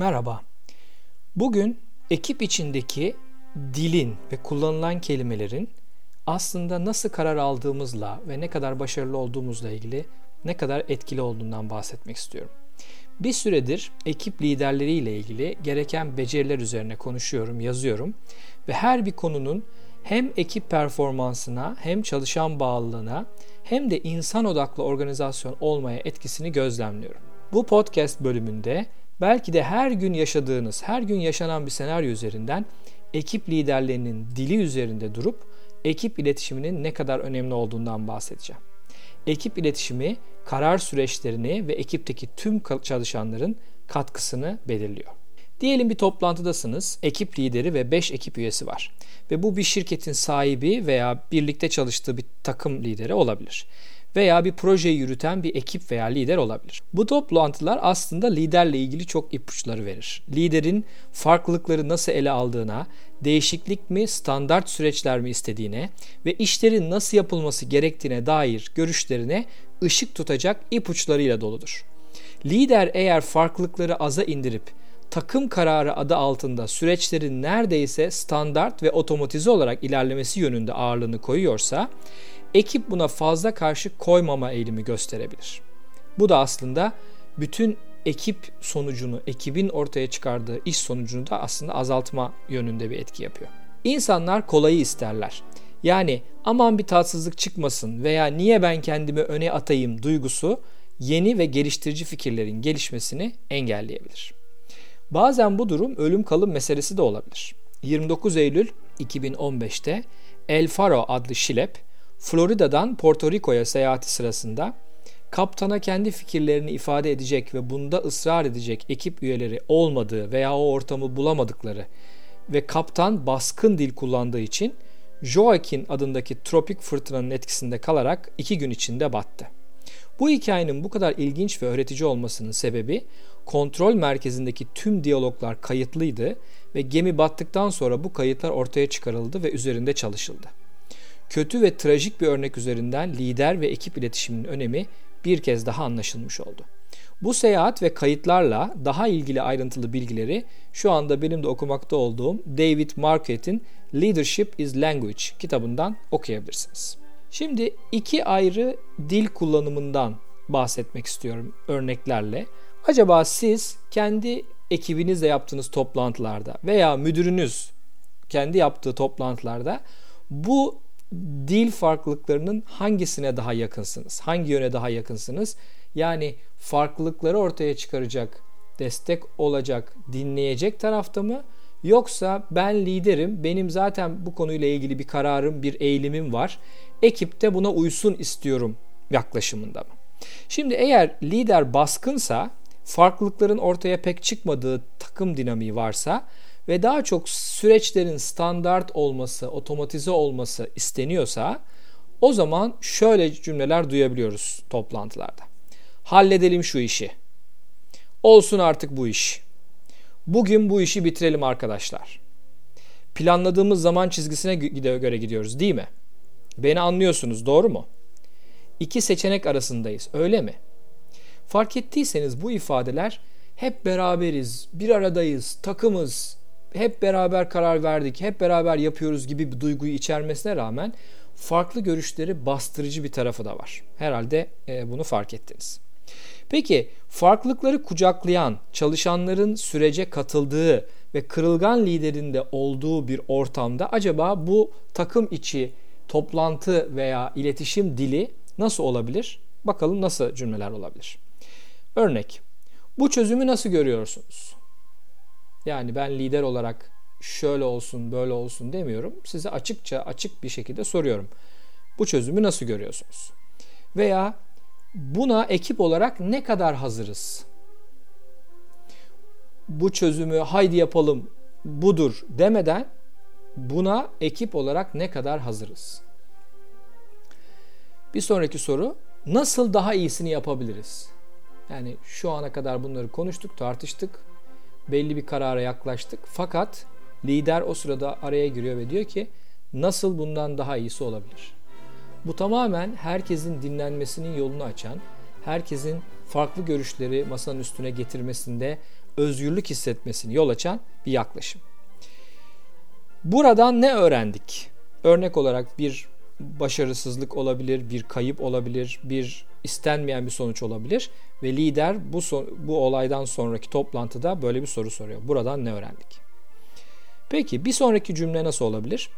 Merhaba. Bugün ekip içindeki dilin ve kullanılan kelimelerin aslında nasıl karar aldığımızla ve ne kadar başarılı olduğumuzla ilgili ne kadar etkili olduğundan bahsetmek istiyorum. Bir süredir ekip liderleriyle ilgili gereken beceriler üzerine konuşuyorum, yazıyorum ve her bir konunun hem ekip performansına hem çalışan bağlılığına hem de insan odaklı organizasyon olmaya etkisini gözlemliyorum. Bu podcast bölümünde belki de her gün yaşadığınız, her gün yaşanan bir senaryo üzerinden ekip liderlerinin dili üzerinde durup ekip iletişiminin ne kadar önemli olduğundan bahsedeceğim. Ekip iletişimi karar süreçlerini ve ekipteki tüm çalışanların katkısını belirliyor. Diyelim bir toplantıdasınız, ekip lideri ve 5 ekip üyesi var. Ve bu bir şirketin sahibi veya birlikte çalıştığı bir takım lideri olabilir veya bir projeyi yürüten bir ekip veya lider olabilir. Bu toplantılar aslında liderle ilgili çok ipuçları verir. Liderin farklılıkları nasıl ele aldığına, değişiklik mi, standart süreçler mi istediğine ve işlerin nasıl yapılması gerektiğine dair görüşlerine ışık tutacak ipuçlarıyla doludur. Lider eğer farklılıkları aza indirip takım kararı adı altında süreçlerin neredeyse standart ve otomatize olarak ilerlemesi yönünde ağırlığını koyuyorsa ekip buna fazla karşı koymama eğilimi gösterebilir. Bu da aslında bütün ekip sonucunu, ekibin ortaya çıkardığı iş sonucunu da aslında azaltma yönünde bir etki yapıyor. İnsanlar kolayı isterler. Yani aman bir tatsızlık çıkmasın veya niye ben kendimi öne atayım duygusu yeni ve geliştirici fikirlerin gelişmesini engelleyebilir. Bazen bu durum ölüm kalım meselesi de olabilir. 29 Eylül 2015'te El Faro adlı şilep Florida'dan Porto Rico'ya seyahati sırasında kaptana kendi fikirlerini ifade edecek ve bunda ısrar edecek ekip üyeleri olmadığı veya o ortamı bulamadıkları ve kaptan baskın dil kullandığı için Joaquin adındaki tropik fırtınanın etkisinde kalarak iki gün içinde battı. Bu hikayenin bu kadar ilginç ve öğretici olmasının sebebi kontrol merkezindeki tüm diyaloglar kayıtlıydı ve gemi battıktan sonra bu kayıtlar ortaya çıkarıldı ve üzerinde çalışıldı. Kötü ve trajik bir örnek üzerinden lider ve ekip iletişiminin önemi bir kez daha anlaşılmış oldu. Bu seyahat ve kayıtlarla daha ilgili ayrıntılı bilgileri şu anda benim de okumakta olduğum David Marquette'in Leadership is Language kitabından okuyabilirsiniz. Şimdi iki ayrı dil kullanımından bahsetmek istiyorum örneklerle. Acaba siz kendi ekibinizle yaptığınız toplantılarda veya müdürünüz kendi yaptığı toplantılarda bu dil farklılıklarının hangisine daha yakınsınız? Hangi yöne daha yakınsınız? Yani farklılıkları ortaya çıkaracak, destek olacak, dinleyecek tarafta mı? Yoksa ben liderim, benim zaten bu konuyla ilgili bir kararım, bir eğilimim var. Ekipte buna uysun istiyorum yaklaşımında mı? Şimdi eğer lider baskınsa, farklılıkların ortaya pek çıkmadığı takım dinamiği varsa ve daha çok süreçlerin standart olması, otomatize olması isteniyorsa o zaman şöyle cümleler duyabiliyoruz toplantılarda. Halledelim şu işi. Olsun artık bu iş. Bugün bu işi bitirelim arkadaşlar. Planladığımız zaman çizgisine göre gidiyoruz değil mi? Beni anlıyorsunuz doğru mu? İki seçenek arasındayız öyle mi? Fark ettiyseniz bu ifadeler hep beraberiz, bir aradayız, takımız, hep beraber karar verdik, hep beraber yapıyoruz gibi bir duyguyu içermesine rağmen farklı görüşleri bastırıcı bir tarafı da var. Herhalde e, bunu fark ettiniz. Peki farklılıkları kucaklayan, çalışanların sürece katıldığı ve kırılgan liderinde olduğu bir ortamda acaba bu takım içi toplantı veya iletişim dili nasıl olabilir? Bakalım nasıl cümleler olabilir. Örnek, bu çözümü nasıl görüyorsunuz? Yani ben lider olarak şöyle olsun böyle olsun demiyorum. Size açıkça açık bir şekilde soruyorum. Bu çözümü nasıl görüyorsunuz? Veya buna ekip olarak ne kadar hazırız? Bu çözümü haydi yapalım budur demeden buna ekip olarak ne kadar hazırız? Bir sonraki soru nasıl daha iyisini yapabiliriz? Yani şu ana kadar bunları konuştuk, tartıştık belli bir karara yaklaştık. Fakat lider o sırada araya giriyor ve diyor ki nasıl bundan daha iyisi olabilir? Bu tamamen herkesin dinlenmesinin yolunu açan, herkesin farklı görüşleri masanın üstüne getirmesinde özgürlük hissetmesini yol açan bir yaklaşım. Buradan ne öğrendik? Örnek olarak bir başarısızlık olabilir, bir kayıp olabilir, bir istenmeyen bir sonuç olabilir ve lider bu bu olaydan sonraki toplantıda böyle bir soru soruyor. Buradan ne öğrendik? Peki bir sonraki cümle nasıl olabilir?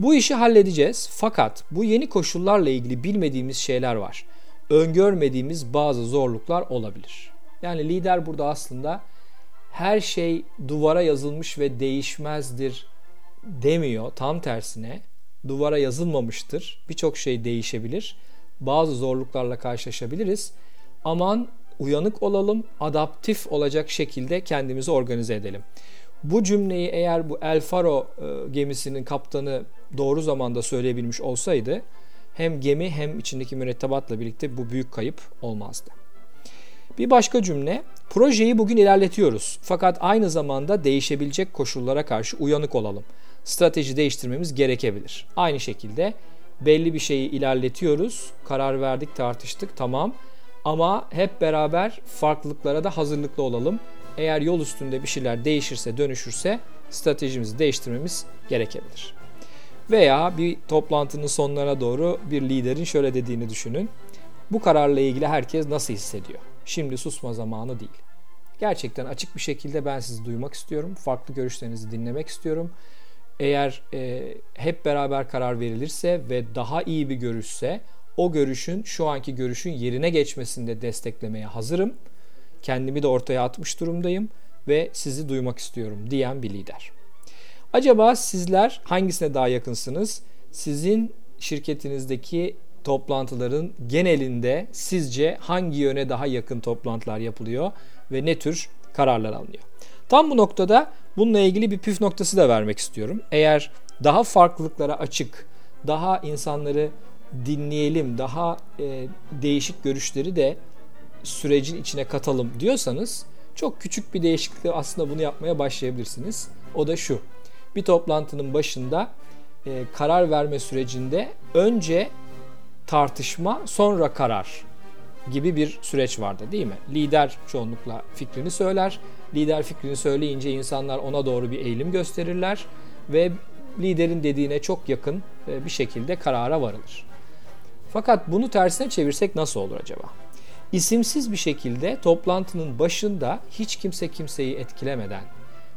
Bu işi halledeceğiz fakat bu yeni koşullarla ilgili bilmediğimiz şeyler var. Öngörmediğimiz bazı zorluklar olabilir. Yani lider burada aslında her şey duvara yazılmış ve değişmezdir demiyor. Tam tersine duvara yazılmamıştır. Birçok şey değişebilir. Bazı zorluklarla karşılaşabiliriz. Aman uyanık olalım, adaptif olacak şekilde kendimizi organize edelim. Bu cümleyi eğer bu El Faro e, gemisinin kaptanı doğru zamanda söyleyebilmiş olsaydı hem gemi hem içindeki mürettebatla birlikte bu büyük kayıp olmazdı. Bir başka cümle, projeyi bugün ilerletiyoruz fakat aynı zamanda değişebilecek koşullara karşı uyanık olalım. Strateji değiştirmemiz gerekebilir. Aynı şekilde belli bir şeyi ilerletiyoruz, karar verdik, tartıştık, tamam. Ama hep beraber farklılıklara da hazırlıklı olalım. Eğer yol üstünde bir şeyler değişirse, dönüşürse stratejimizi değiştirmemiz gerekebilir. Veya bir toplantının sonlarına doğru bir liderin şöyle dediğini düşünün. Bu kararla ilgili herkes nasıl hissediyor? Şimdi susma zamanı değil. Gerçekten açık bir şekilde ben sizi duymak istiyorum. Farklı görüşlerinizi dinlemek istiyorum. Eğer e, hep beraber karar verilirse ve daha iyi bir görüşse o görüşün şu anki görüşün yerine geçmesinde desteklemeye hazırım. Kendimi de ortaya atmış durumdayım ve sizi duymak istiyorum diyen bir lider. Acaba sizler hangisine daha yakınsınız? Sizin şirketinizdeki toplantıların genelinde sizce hangi yöne daha yakın toplantılar yapılıyor ve ne tür kararlar alınıyor? Tam bu noktada bununla ilgili bir püf noktası da vermek istiyorum. Eğer daha farklılıklara açık, daha insanları dinleyelim, daha e, değişik görüşleri de sürecin içine katalım diyorsanız çok küçük bir değişiklikle aslında bunu yapmaya başlayabilirsiniz. O da şu. Bir toplantının başında e, karar verme sürecinde önce tartışma sonra karar gibi bir süreç vardı değil mi? Lider çoğunlukla fikrini söyler. Lider fikrini söyleyince insanlar ona doğru bir eğilim gösterirler ve liderin dediğine çok yakın e, bir şekilde karara varılır. Fakat bunu tersine çevirsek nasıl olur acaba? İsimsiz bir şekilde toplantının başında hiç kimse kimseyi etkilemeden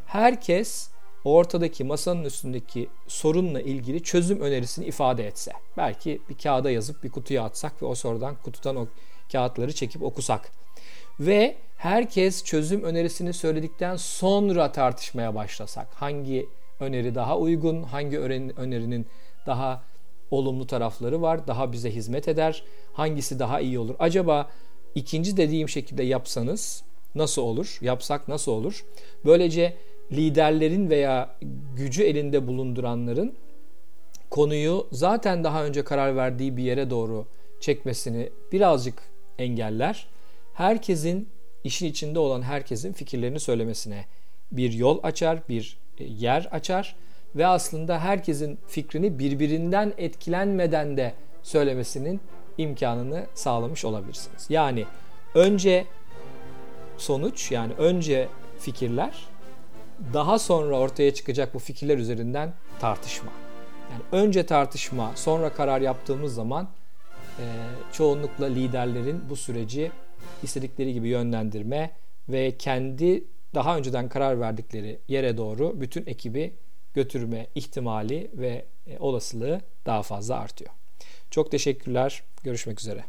herkes ortadaki masanın üstündeki sorunla ilgili çözüm önerisini ifade etse. Belki bir kağıda yazıp bir kutuya atsak ve o sorudan kutudan o kağıtları çekip okusak. Ve herkes çözüm önerisini söyledikten sonra tartışmaya başlasak. Hangi öneri daha uygun, hangi önerinin daha olumlu tarafları var, daha bize hizmet eder, hangisi daha iyi olur? Acaba ikinci dediğim şekilde yapsanız nasıl olur? Yapsak nasıl olur? Böylece liderlerin veya gücü elinde bulunduranların konuyu zaten daha önce karar verdiği bir yere doğru çekmesini birazcık engeller. Herkesin işin içinde olan herkesin fikirlerini söylemesine bir yol açar, bir e, yer açar ve aslında herkesin fikrini birbirinden etkilenmeden de söylemesinin imkanını sağlamış olabilirsiniz. Yani önce sonuç yani önce fikirler daha sonra ortaya çıkacak bu fikirler üzerinden tartışma. Yani önce tartışma, sonra karar yaptığımız zaman çoğunlukla liderlerin bu süreci istedikleri gibi yönlendirme ve kendi daha önceden karar verdikleri yere doğru bütün ekibi götürme ihtimali ve e, olasılığı daha fazla artıyor. Çok teşekkürler. Görüşmek üzere.